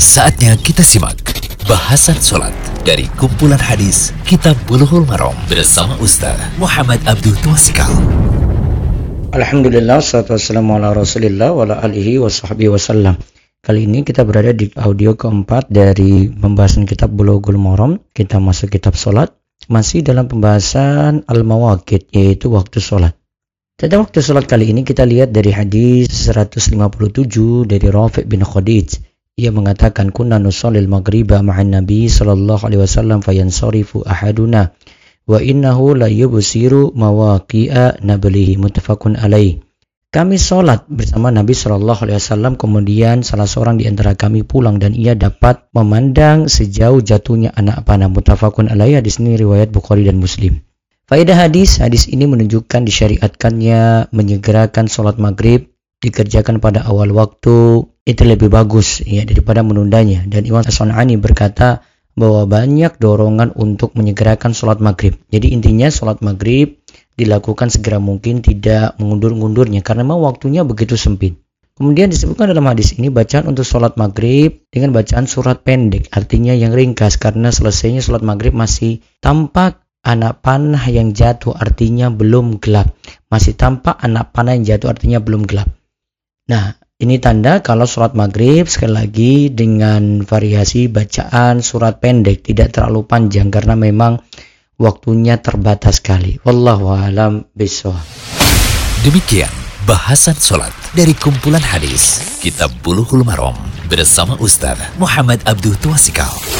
Saatnya kita simak bahasan sholat dari kumpulan hadis Kitab Bulughul Maram bersama Ustaz Muhammad Abdul Twasikal. Alhamdulillah, salatu wassalamu ala rasulillah wa alihi wa sahbihi wasallam. Kali ini kita berada di audio keempat dari pembahasan kitab Bulughul Maram. Kita masuk kitab sholat. Masih dalam pembahasan al-mawakid, yaitu waktu sholat. Pada waktu sholat kali ini kita lihat dari hadis 157 dari Rafiq bin Khadij ia mengatakan kunna nusallil maghriba ma'an nabi sallallahu alaihi wasallam fayansarifu ahaduna wa innahu la yubsiru mawaqi'a nablihi muttafaqun alaih kami sholat bersama Nabi Shallallahu Alaihi Wasallam kemudian salah seorang di antara kami pulang dan ia dapat memandang sejauh jatuhnya anak panah mutafakun alaih hadis ini riwayat Bukhari dan Muslim. Faedah hadis, hadis ini menunjukkan disyariatkannya menyegerakan sholat maghrib dikerjakan pada awal waktu itu lebih bagus ya daripada menundanya. Dan Imam As-Sun'ani berkata bahwa banyak dorongan untuk menyegerakan sholat maghrib. Jadi intinya sholat maghrib dilakukan segera mungkin tidak mengundur-undurnya karena memang waktunya begitu sempit. Kemudian disebutkan dalam hadis ini bacaan untuk sholat maghrib dengan bacaan surat pendek artinya yang ringkas karena selesainya sholat maghrib masih tampak anak panah yang jatuh artinya belum gelap. Masih tampak anak panah yang jatuh artinya belum gelap. Nah, ini tanda kalau sholat maghrib sekali lagi dengan variasi bacaan surat pendek tidak terlalu panjang karena memang waktunya terbatas sekali. Wallahu alam bisawab. Demikian bahasan sholat dari kumpulan hadis Kitab Bulughul Maram bersama Ustaz Muhammad Abdul Tuasikal.